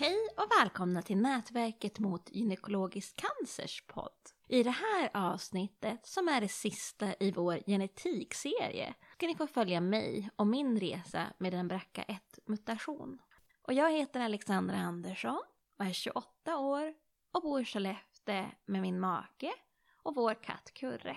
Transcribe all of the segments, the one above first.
Hej och välkomna till Nätverket mot gynekologisk cancers podd. I det här avsnittet, som är det sista i vår genetikserie, ska ni få följa mig och min resa med en BRCA1-mutation. Och jag heter Alexandra Andersson och är 28 år och bor i Skellefteå med min make och vår katt Kurre.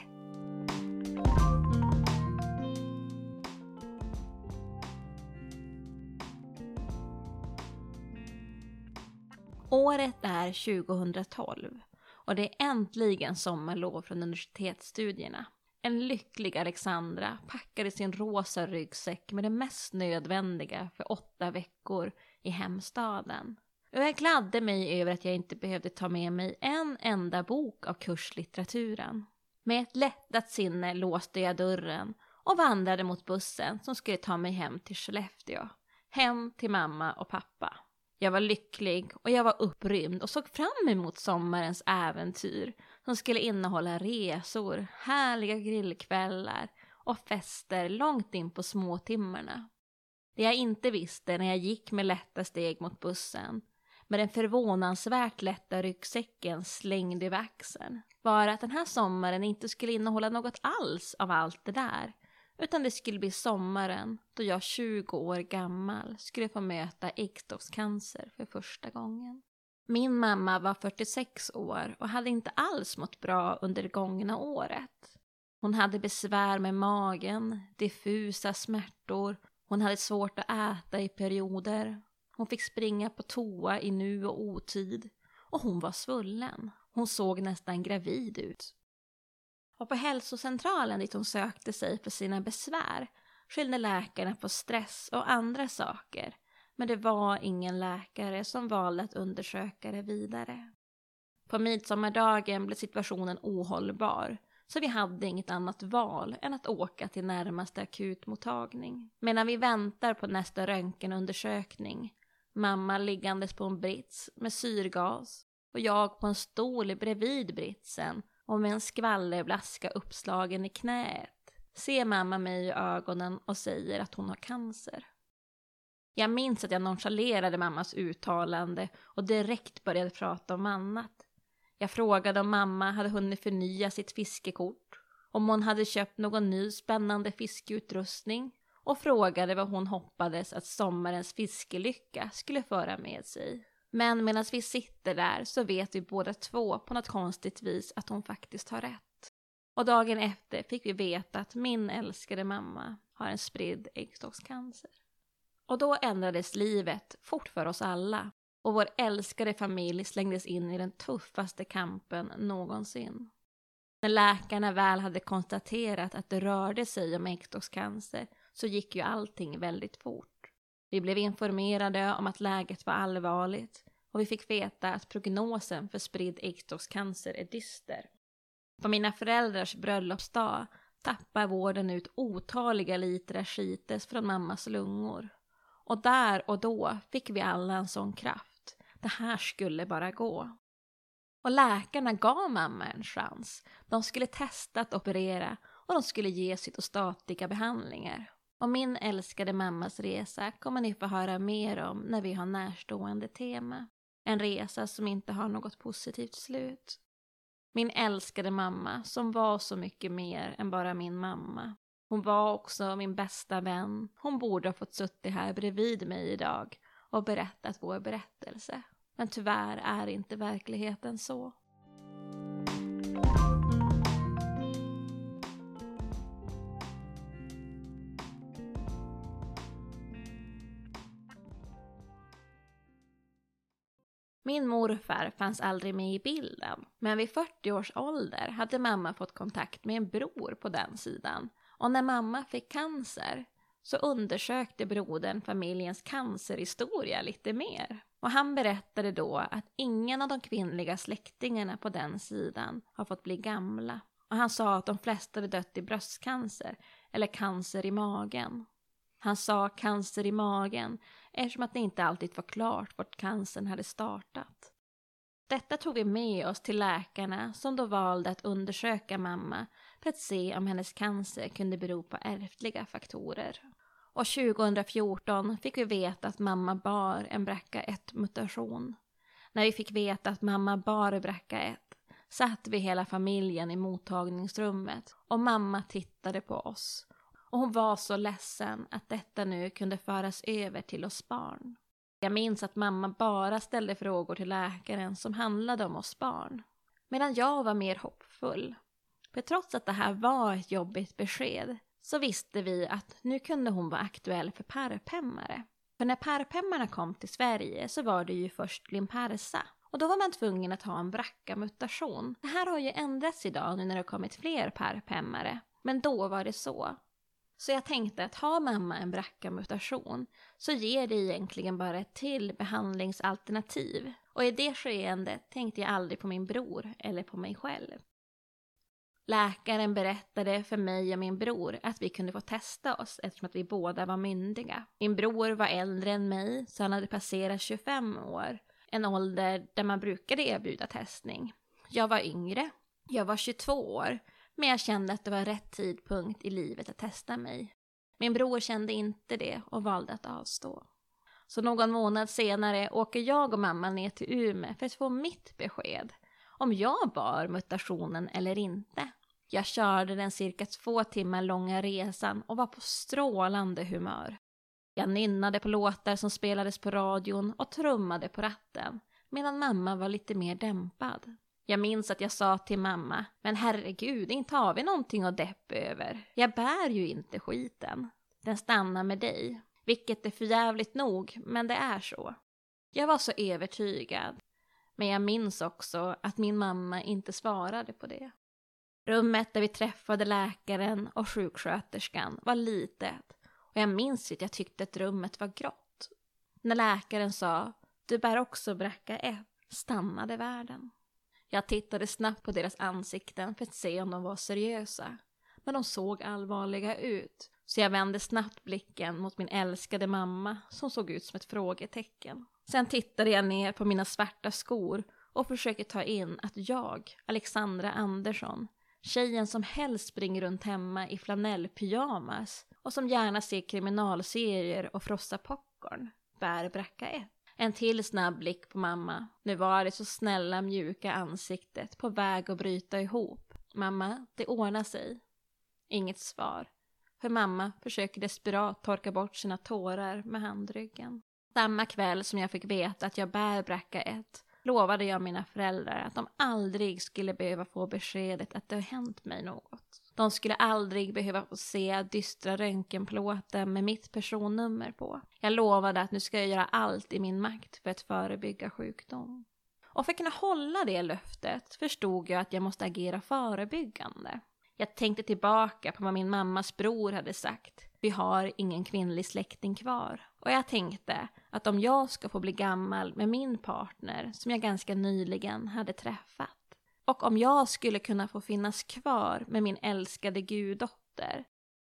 Året är 2012 och det är äntligen sommarlov från universitetsstudierna. En lycklig Alexandra packade sin rosa ryggsäck med det mest nödvändiga för åtta veckor i hemstaden. Och jag gladde mig över att jag inte behövde ta med mig en enda bok av kurslitteraturen. Med ett lättat sinne låste jag dörren och vandrade mot bussen som skulle ta mig hem till Skellefteå. Hem till mamma och pappa. Jag var lycklig och jag var upprymd och såg fram emot sommarens äventyr som skulle innehålla resor, härliga grillkvällar och fester långt in på småtimmarna. Det jag inte visste när jag gick med lätta steg mot bussen med den förvånansvärt lätta ryggsäcken slängd över axeln var att den här sommaren inte skulle innehålla något alls av allt det där utan det skulle bli sommaren då jag 20 år gammal skulle få möta äggstockscancer för första gången. Min mamma var 46 år och hade inte alls mått bra under det gångna året. Hon hade besvär med magen, diffusa smärtor, hon hade svårt att äta i perioder, hon fick springa på toa i nu och otid och hon var svullen. Hon såg nästan gravid ut. Och på hälsocentralen dit hon sökte sig för sina besvär skyllde läkarna på stress och andra saker. Men det var ingen läkare som valde att undersöka det vidare. På midsommardagen blev situationen ohållbar så vi hade inget annat val än att åka till närmaste akutmottagning. Medan vi väntar på nästa röntgenundersökning, mamma liggandes på en brits med syrgas och jag på en stol bredvid britsen och med en skvallerblaska uppslagen i knät ser mamma mig i ögonen och säger att hon har cancer. Jag minns att jag nonchalerade mammas uttalande och direkt började prata om annat. Jag frågade om mamma hade hunnit förnya sitt fiskekort, om hon hade köpt någon ny spännande fiskeutrustning och frågade vad hon hoppades att sommarens fiskelycka skulle föra med sig. Men medan vi sitter där så vet vi båda två på något konstigt vis att hon faktiskt har rätt. Och dagen efter fick vi veta att min älskade mamma har en spridd äggstockscancer. Och då ändrades livet fort för oss alla och vår älskade familj slängdes in i den tuffaste kampen någonsin. När läkarna väl hade konstaterat att det rörde sig om äggstockscancer så gick ju allting väldigt fort. Vi blev informerade om att läget var allvarligt och vi fick veta att prognosen för spridd äggstockscancer är dyster. På mina föräldrars bröllopsdag tappar vården ut otaliga liter skites från mammas lungor. Och där och då fick vi alla en sån kraft. Det här skulle bara gå. Och läkarna gav mamma en chans. De skulle testa att operera och de skulle ge cytostatika behandlingar. Och min älskade mammas resa kommer ni få höra mer om när vi har närstående tema. En resa som inte har något positivt slut. Min älskade mamma som var så mycket mer än bara min mamma. Hon var också min bästa vän. Hon borde ha fått suttit här bredvid mig idag och berättat vår berättelse. Men tyvärr är inte verkligheten så. Min morfar fanns aldrig med i bilden, men vid 40 års ålder hade mamma fått kontakt med en bror på den sidan. Och när mamma fick cancer så undersökte brodern familjens cancerhistoria lite mer. Och han berättade då att ingen av de kvinnliga släktingarna på den sidan har fått bli gamla. Och han sa att de flesta hade dött i bröstcancer eller cancer i magen. Han sa cancer i magen eftersom att det inte alltid var klart vart cancern hade startat. Detta tog vi med oss till läkarna som då valde att undersöka mamma för att se om hennes cancer kunde bero på ärftliga faktorer. Och 2014 fick vi veta att mamma bar en BRCA1-mutation. När vi fick veta att mamma bar BRCA1 satt vi hela familjen i mottagningsrummet och mamma tittade på oss. Och hon var så ledsen att detta nu kunde föras över till oss barn. Jag minns att mamma bara ställde frågor till läkaren som handlade om oss barn. Medan jag var mer hoppfull. För trots att det här var ett jobbigt besked så visste vi att nu kunde hon vara aktuell för parpemmare. För när parpemmarna kom till Sverige så var det ju först Limparsa. Och då var man tvungen att ha en BRCA-mutation. Det här har ju ändrats idag nu när det har kommit fler parpemmare. Men då var det så. Så jag tänkte att har mamma en BRCA-mutation så ger det egentligen bara ett till behandlingsalternativ. Och i det skeendet tänkte jag aldrig på min bror eller på mig själv. Läkaren berättade för mig och min bror att vi kunde få testa oss eftersom att vi båda var myndiga. Min bror var äldre än mig så han hade passerat 25 år. En ålder där man brukade erbjuda testning. Jag var yngre. Jag var 22 år. Men jag kände att det var rätt tidpunkt i livet att testa mig. Min bror kände inte det och valde att avstå. Så någon månad senare åker jag och mamma ner till Umeå för att få mitt besked om jag bar mutationen eller inte. Jag körde den cirka två timmar långa resan och var på strålande humör. Jag nynnade på låtar som spelades på radion och trummade på ratten medan mamma var lite mer dämpad. Jag minns att jag sa till mamma, men herregud, inte har vi någonting att deppa över. Jag bär ju inte skiten. Den stannar med dig. Vilket är förjävligt nog, men det är så. Jag var så övertygad. Men jag minns också att min mamma inte svarade på det. Rummet där vi träffade läkaren och sjuksköterskan var litet och jag minns att jag tyckte att rummet var grått. När läkaren sa du bär också bracka 1 stannade världen. Jag tittade snabbt på deras ansikten för att se om de var seriösa. Men de såg allvarliga ut. Så jag vände snabbt blicken mot min älskade mamma som såg ut som ett frågetecken. Sen tittade jag ner på mina svarta skor och försökte ta in att jag, Alexandra Andersson, tjejen som helst springer runt hemma i flanellpyjamas och som gärna ser kriminalserier och frossar popcorn, bär bracka 1. En till snabb blick på mamma. Nu var det så snälla mjuka ansiktet på väg att bryta ihop. Mamma, det ordnar sig. Inget svar. För mamma försöker desperat torka bort sina tårar med handryggen. Samma kväll som jag fick veta att jag bär bracka 1 lovade jag mina föräldrar att de aldrig skulle behöva få beskedet att det har hänt mig något. De skulle aldrig behöva få se dystra röntgenplåten med mitt personnummer på. Jag lovade att nu ska jag göra allt i min makt för att förebygga sjukdom. Och för att kunna hålla det löftet förstod jag att jag måste agera förebyggande. Jag tänkte tillbaka på vad min mammas bror hade sagt. Vi har ingen kvinnlig släkting kvar. Och jag tänkte att om jag ska få bli gammal med min partner som jag ganska nyligen hade träffat och om jag skulle kunna få finnas kvar med min älskade guddotter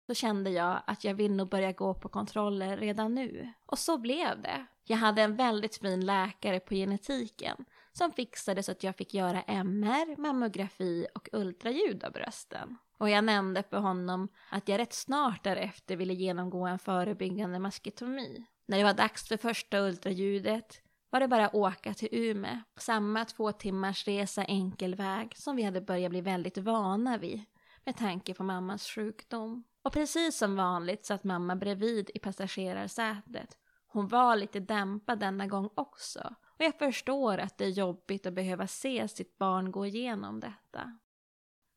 så kände jag att jag vill nog börja gå på kontroller redan nu. Och så blev det. Jag hade en väldigt fin läkare på genetiken som fixade så att jag fick göra MR, mammografi och ultraljud av brösten. Och jag nämnde för honom att jag rätt snart därefter ville genomgå en förebyggande masketomi. När det var dags för första ultraljudet var det bara att åka till Ume. Samma två timmars resa enkel väg som vi hade börjat bli väldigt vana vid med tanke på mammas sjukdom. Och precis som vanligt satt mamma bredvid i passagerarsätet. Hon var lite dämpad denna gång också. Och jag förstår att det är jobbigt att behöva se sitt barn gå igenom detta.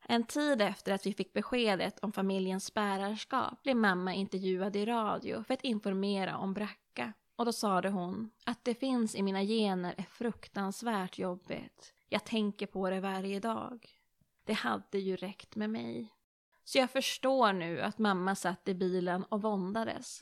En tid efter att vi fick beskedet om familjens bärarskap blev mamma intervjuad i radio för att informera om Bracka och då sade hon att det finns i mina gener är fruktansvärt jobbigt. Jag tänker på det varje dag. Det hade ju räckt med mig. Så jag förstår nu att mamma satt i bilen och våndades.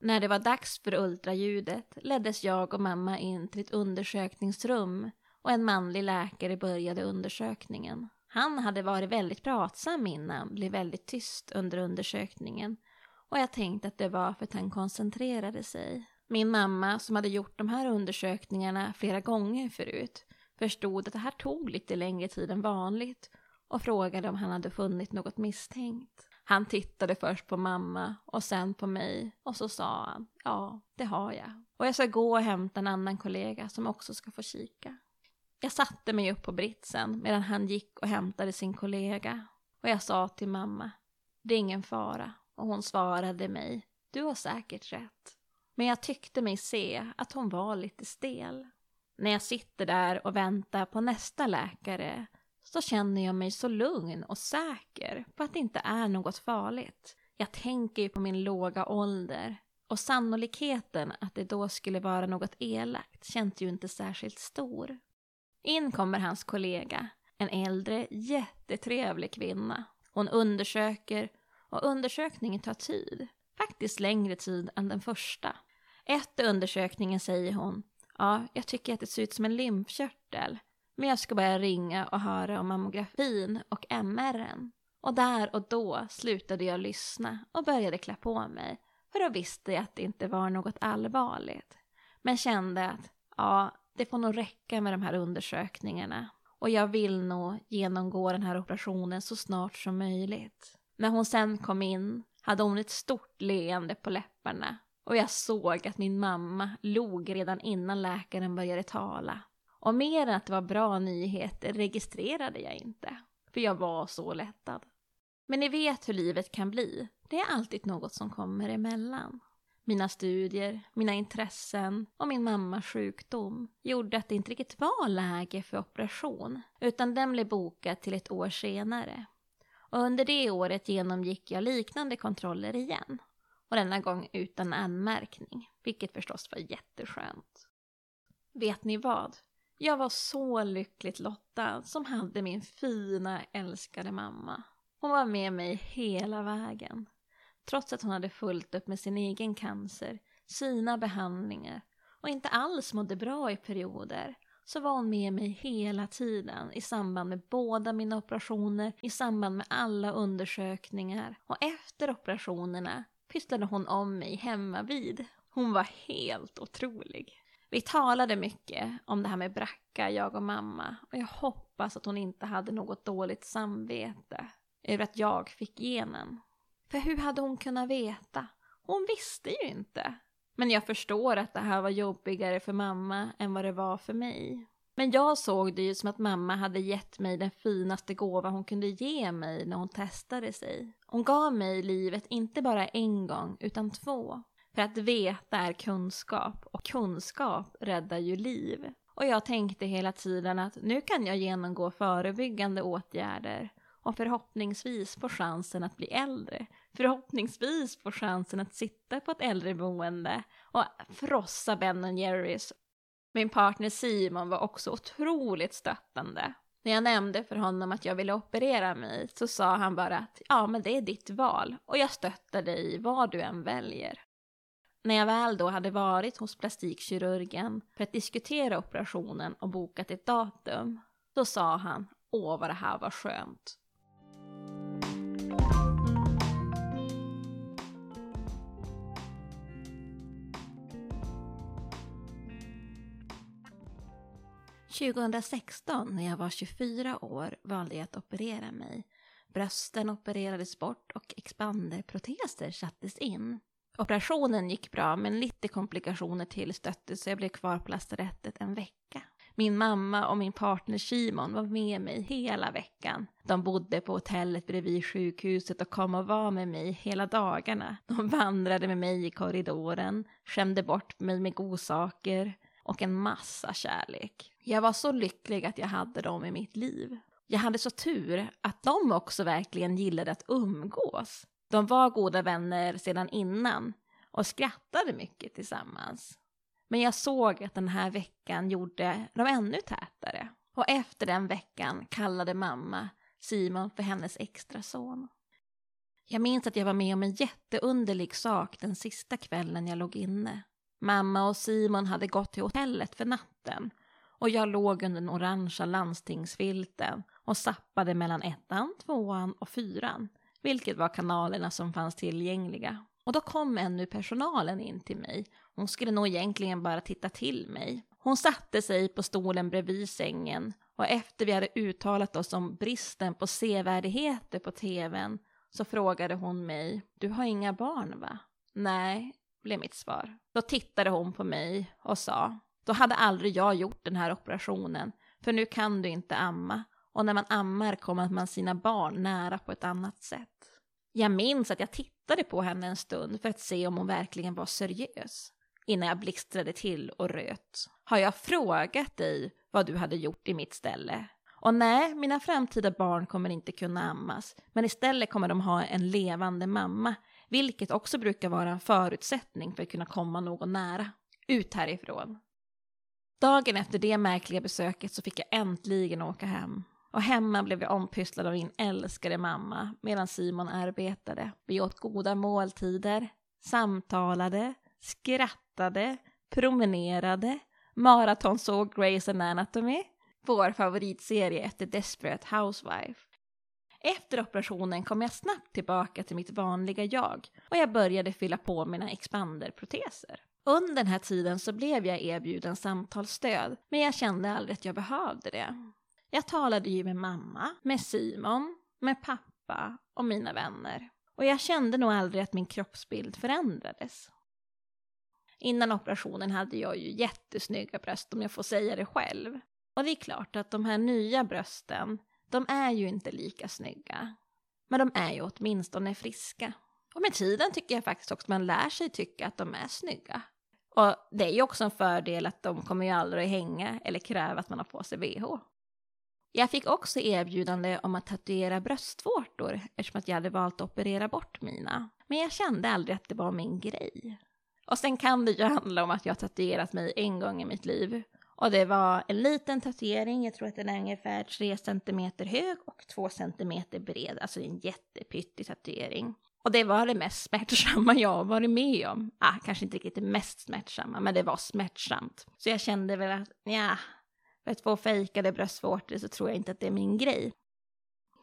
När det var dags för ultraljudet leddes jag och mamma in till ett undersökningsrum och en manlig läkare började undersökningen. Han hade varit väldigt pratsam innan, blev väldigt tyst under undersökningen och jag tänkte att det var för att han koncentrerade sig. Min mamma, som hade gjort de här undersökningarna flera gånger förut, förstod att det här tog lite längre tid än vanligt och frågade om han hade funnit något misstänkt. Han tittade först på mamma och sen på mig och så sa han, ja, det har jag. Och jag ska gå och hämta en annan kollega som också ska få kika. Jag satte mig upp på britsen medan han gick och hämtade sin kollega. Och jag sa till mamma, det är ingen fara. Och hon svarade mig, du har säkert rätt. Men jag tyckte mig se att hon var lite stel. När jag sitter där och väntar på nästa läkare så känner jag mig så lugn och säker på att det inte är något farligt. Jag tänker ju på min låga ålder och sannolikheten att det då skulle vara något elakt känns ju inte särskilt stor. In kommer hans kollega, en äldre, jättetrevlig kvinna. Hon undersöker och undersökningen tar tid. Faktiskt längre tid än den första. Efter undersökningen säger hon, ja, jag tycker att det ser ut som en lymfkörtel. Men jag ska börja ringa och höra om mammografin och MR'n. Och där och då slutade jag lyssna och började klä på mig. För då visste jag att det inte var något allvarligt. Men kände att, ja, det får nog räcka med de här undersökningarna. Och jag vill nog genomgå den här operationen så snart som möjligt. När hon sen kom in hade hon ett stort leende på läpparna och jag såg att min mamma log redan innan läkaren började tala. Och mer än att det var bra nyheter registrerade jag inte, för jag var så lättad. Men ni vet hur livet kan bli. Det är alltid något som kommer emellan. Mina studier, mina intressen och min mammas sjukdom gjorde att det inte riktigt var läge för operation, utan den blev bokad till ett år senare. Och under det året genomgick jag liknande kontroller igen. Och denna gång utan anmärkning, vilket förstås var jätteskönt. Vet ni vad? Jag var så lyckligt lottad som hade min fina älskade mamma. Hon var med mig hela vägen. Trots att hon hade fullt upp med sin egen cancer, sina behandlingar och inte alls mådde bra i perioder så var hon med mig hela tiden i samband med båda mina operationer, i samband med alla undersökningar och efter operationerna pysslade hon om mig hemma vid. Hon var helt otrolig. Vi talade mycket om det här med bracka, jag och mamma, och jag hoppas att hon inte hade något dåligt samvete över att jag fick genen. För hur hade hon kunnat veta? Hon visste ju inte. Men jag förstår att det här var jobbigare för mamma än vad det var för mig. Men jag såg det ju som att mamma hade gett mig den finaste gåva hon kunde ge mig när hon testade sig. Hon gav mig livet inte bara en gång, utan två. För att veta är kunskap och kunskap räddar ju liv. Och jag tänkte hela tiden att nu kan jag genomgå förebyggande åtgärder och förhoppningsvis få chansen att bli äldre. Förhoppningsvis få chansen att sitta på ett äldreboende och frossa Ben Jerrys. Min partner Simon var också otroligt stöttande. När jag nämnde för honom att jag ville operera mig så sa han bara att ja, men det är ditt val och jag stöttar dig i vad du än väljer. När jag väl då hade varit hos plastikkirurgen för att diskutera operationen och bokat ett datum, då sa han åh vad det här var skönt. 2016, när jag var 24 år, valde jag att operera mig. Brösten opererades bort och expanderproteser sattes in. Operationen gick bra, men lite komplikationer tillstötte så jag blev kvar på lasarettet en vecka. Min mamma och min partner Simon var med mig hela veckan. De bodde på hotellet bredvid sjukhuset och kom och var med mig hela dagarna. De vandrade med mig i korridoren, skämde bort mig med godsaker, och en massa kärlek. Jag var så lycklig att jag hade dem i mitt liv. Jag hade så tur att de också verkligen gillade att umgås. De var goda vänner sedan innan och skrattade mycket tillsammans. Men jag såg att den här veckan gjorde dem ännu tätare. Och efter den veckan kallade mamma Simon för hennes extra son. Jag minns att jag var med om en jätteunderlig sak den sista kvällen jag låg inne. Mamma och Simon hade gått till hotellet för natten och jag låg under den orangea landstingsfilten och sappade mellan ettan, tvåan och fyran, vilket var kanalerna som fanns tillgängliga. Och då kom en ur personalen in till mig. Hon skulle nog egentligen bara titta till mig. Hon satte sig på stolen bredvid sängen och efter vi hade uttalat oss om bristen på sevärdheter på tvn så frågade hon mig, du har inga barn va? Nej, blev mitt svar. Då tittade hon på mig och sa, då hade aldrig jag gjort den här operationen, för nu kan du inte amma och när man ammar kommer man sina barn nära på ett annat sätt. Jag minns att jag tittade på henne en stund för att se om hon verkligen var seriös innan jag blixtrade till och röt. Har jag frågat dig vad du hade gjort i mitt ställe? Och nej, mina framtida barn kommer inte kunna ammas, men istället kommer de ha en levande mamma, vilket också brukar vara en förutsättning för att kunna komma någon nära. Ut härifrån. Dagen efter det märkliga besöket så fick jag äntligen åka hem. Och hemma blev jag ompysslad av min älskade mamma medan Simon arbetade. Vi åt goda måltider, samtalade, skrattade, promenerade, maratonsåg Grey's Anatomy, vår favoritserie efter Desperate Housewife. Efter operationen kom jag snabbt tillbaka till mitt vanliga jag och jag började fylla på mina expanderproteser. Under den här tiden så blev jag erbjuden samtalsstöd, men jag kände aldrig att jag behövde det. Jag talade ju med mamma, med Simon, med pappa och mina vänner. Och jag kände nog aldrig att min kroppsbild förändrades. Innan operationen hade jag ju jättesnygga bröst om jag får säga det själv. Och det är klart att de här nya brösten, de är ju inte lika snygga. Men de är ju åtminstone friska. Och med tiden tycker jag faktiskt också att man lär sig tycka att de är snygga. Och det är ju också en fördel att de kommer ju aldrig hänga eller kräva att man har på sig bh. Jag fick också erbjudande om att tatuera bröstvårtor eftersom att jag hade valt att operera bort mina. Men jag kände aldrig att det var min grej. Och sen kan det ju handla om att jag tatuerat mig en gång i mitt liv. Och det var en liten tatuering, jag tror att den är ungefär 3 cm hög och 2 cm bred, alltså en jättepyttig tatuering. Och det var det mest smärtsamma jag har varit med om. Ah, kanske inte riktigt det mest smärtsamma, men det var smärtsamt. Så jag kände väl att, ja, för att få fejkade bröstvårtor så tror jag inte att det är min grej.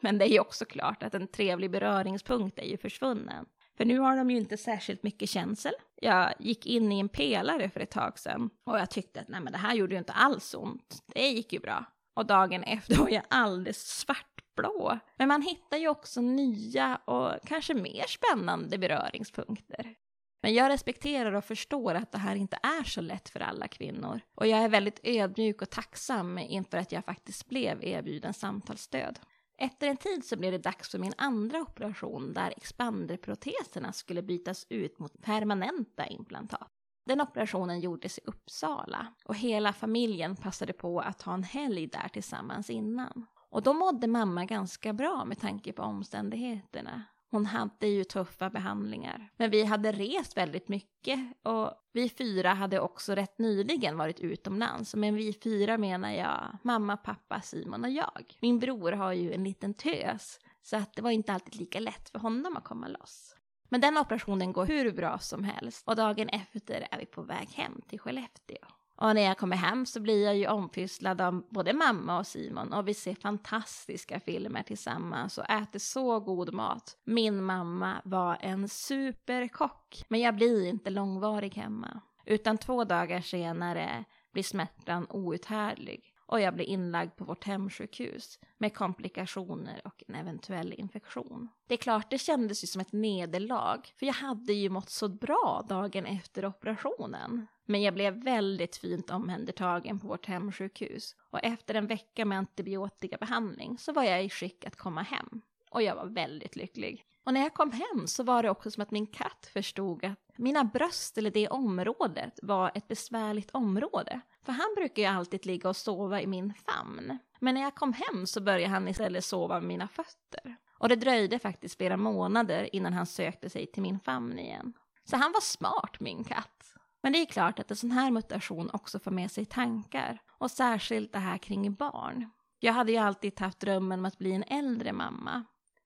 Men det är ju också klart att en trevlig beröringspunkt är ju försvunnen. För nu har de ju inte särskilt mycket känsel. Jag gick in i en pelare för ett tag sedan och jag tyckte att nej men det här gjorde ju inte alls ont. Det gick ju bra. Och dagen efter var jag alldeles svartblå. Men man hittar ju också nya och kanske mer spännande beröringspunkter. Men jag respekterar och förstår att det här inte är så lätt för alla kvinnor. Och jag är väldigt ödmjuk och tacksam inför att jag faktiskt blev erbjuden samtalsstöd. Efter en tid så blev det dags för min andra operation där expanderproteserna skulle bytas ut mot permanenta implantat. Den operationen gjordes i Uppsala och hela familjen passade på att ha en helg där tillsammans innan. Och då mådde mamma ganska bra med tanke på omständigheterna. Hon hade ju tuffa behandlingar. Men vi hade rest väldigt mycket och vi fyra hade också rätt nyligen varit utomlands. Men vi fyra menar jag mamma, pappa, Simon och jag. Min bror har ju en liten tös så att det var inte alltid lika lätt för honom att komma loss. Men den operationen går hur bra som helst och dagen efter är vi på väg hem till Skellefteå. Och när jag kommer hem så blir jag ju ompysslad av både mamma och Simon och vi ser fantastiska filmer tillsammans och äter så god mat. Min mamma var en superkock, men jag blir inte långvarig hemma. Utan två dagar senare blir smärtan outhärdlig och jag blir inlagd på vårt hemsjukhus med komplikationer och en eventuell infektion. Det är klart, det kändes ju som ett nederlag, för jag hade ju mått så bra dagen efter operationen. Men jag blev väldigt fint omhändertagen på vårt hemsjukhus och efter en vecka med antibiotikabehandling så var jag i skick att komma hem. Och jag var väldigt lycklig. Och när jag kom hem så var det också som att min katt förstod att mina bröst eller det området var ett besvärligt område. För han brukar ju alltid ligga och sova i min famn. Men när jag kom hem så började han istället sova med mina fötter. Och det dröjde faktiskt flera månader innan han sökte sig till min famn igen. Så han var smart, min katt. Men det är klart att en sån här mutation också får med sig tankar. Och särskilt det här kring barn. Jag hade ju alltid haft drömmen om att bli en äldre mamma.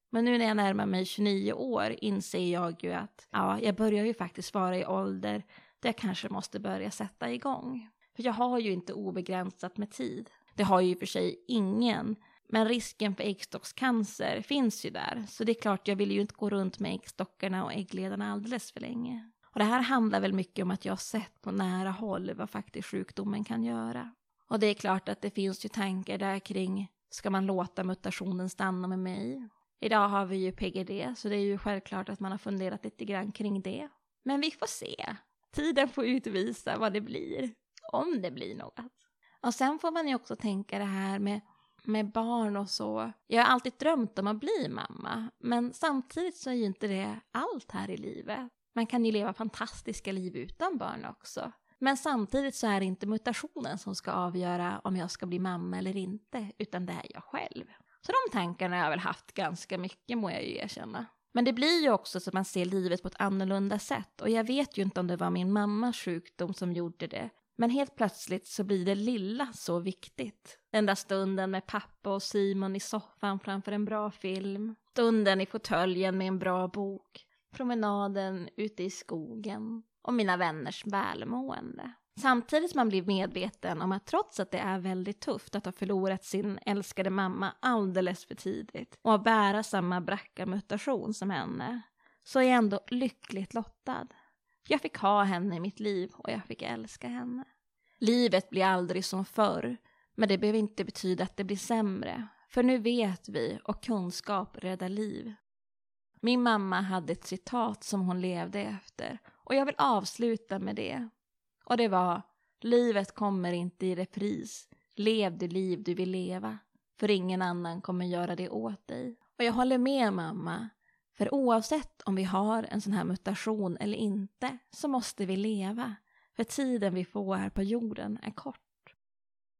Men nu när jag närmar mig 29 år inser jag ju att ja, jag börjar ju faktiskt vara i ålder där jag kanske måste börja sätta igång. För jag har ju inte obegränsat med tid. Det har ju i och för sig ingen. Men risken för äggstockscancer finns ju där. Så det är klart, jag vill ju inte gå runt med äggstockarna och äggledarna alldeles för länge. Och det här handlar väl mycket om att jag har sett på nära håll vad faktiskt sjukdomen kan göra. Och det är klart att det finns ju tankar där kring, ska man låta mutationen stanna med mig? Idag har vi ju PGD, så det är ju självklart att man har funderat lite grann kring det. Men vi får se. Tiden får utvisa vad det blir, om det blir något. Och sen får man ju också tänka det här med, med barn och så. Jag har alltid drömt om att bli mamma, men samtidigt så är ju inte det allt här i livet. Man kan ju leva fantastiska liv utan barn också. Men samtidigt så är det inte mutationen som ska avgöra om jag ska bli mamma eller inte, utan det är jag själv. Så de tankarna har jag väl haft ganska mycket må jag ju erkänna. Men det blir ju också så att man ser livet på ett annorlunda sätt och jag vet ju inte om det var min mammas sjukdom som gjorde det. Men helt plötsligt så blir det lilla så viktigt. Den där stunden med pappa och Simon i soffan framför en bra film. Stunden i fåtöljen med en bra bok. Promenaden ute i skogen. Och mina vänners välmående. Samtidigt som man blir medveten om att trots att det är väldigt tufft att ha förlorat sin älskade mamma alldeles för tidigt och att bära samma brackamutation som henne, så är jag ändå lyckligt lottad. Jag fick ha henne i mitt liv och jag fick älska henne. Livet blir aldrig som förr, men det behöver inte betyda att det blir sämre, för nu vet vi och kunskap räddar liv. Min mamma hade ett citat som hon levde efter och jag vill avsluta med det. Och det var Livet kommer inte i repris. Lev det liv du vill leva. För ingen annan kommer göra det åt dig. Och jag håller med mamma. För oavsett om vi har en sån här mutation eller inte så måste vi leva. För tiden vi får här på jorden är kort.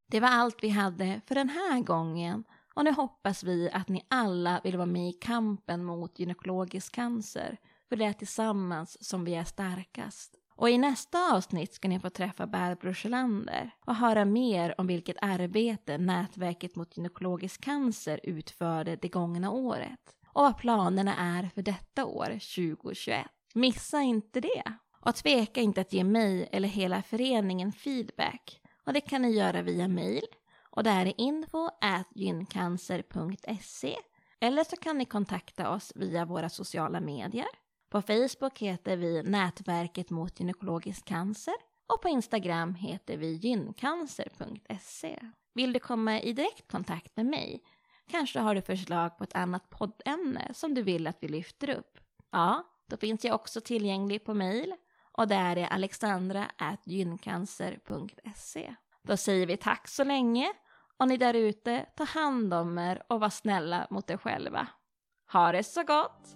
Det var allt vi hade för den här gången och nu hoppas vi att ni alla vill vara med i kampen mot gynekologisk cancer. För det är tillsammans som vi är starkast. Och i nästa avsnitt ska ni få träffa Barbro Sjölander och höra mer om vilket arbete Nätverket mot gynekologisk cancer utförde det gångna året och vad planerna är för detta år, 2021. Missa inte det! Och tveka inte att ge mig eller hela föreningen feedback. Och det kan ni göra via mail och det är info gyncancer.se eller så kan ni kontakta oss via våra sociala medier på Facebook heter vi Nätverket mot gynekologisk cancer och på Instagram heter vi gyncancer.se. Vill du komma i direktkontakt med mig? Kanske har du förslag på ett annat poddämne som du vill att vi lyfter upp? Ja, då finns jag också tillgänglig på mejl och där är alexandra.gyncancer.se. Då säger vi tack så länge och ni där ute, ta hand om er och var snälla mot er själva. Ha det så gott!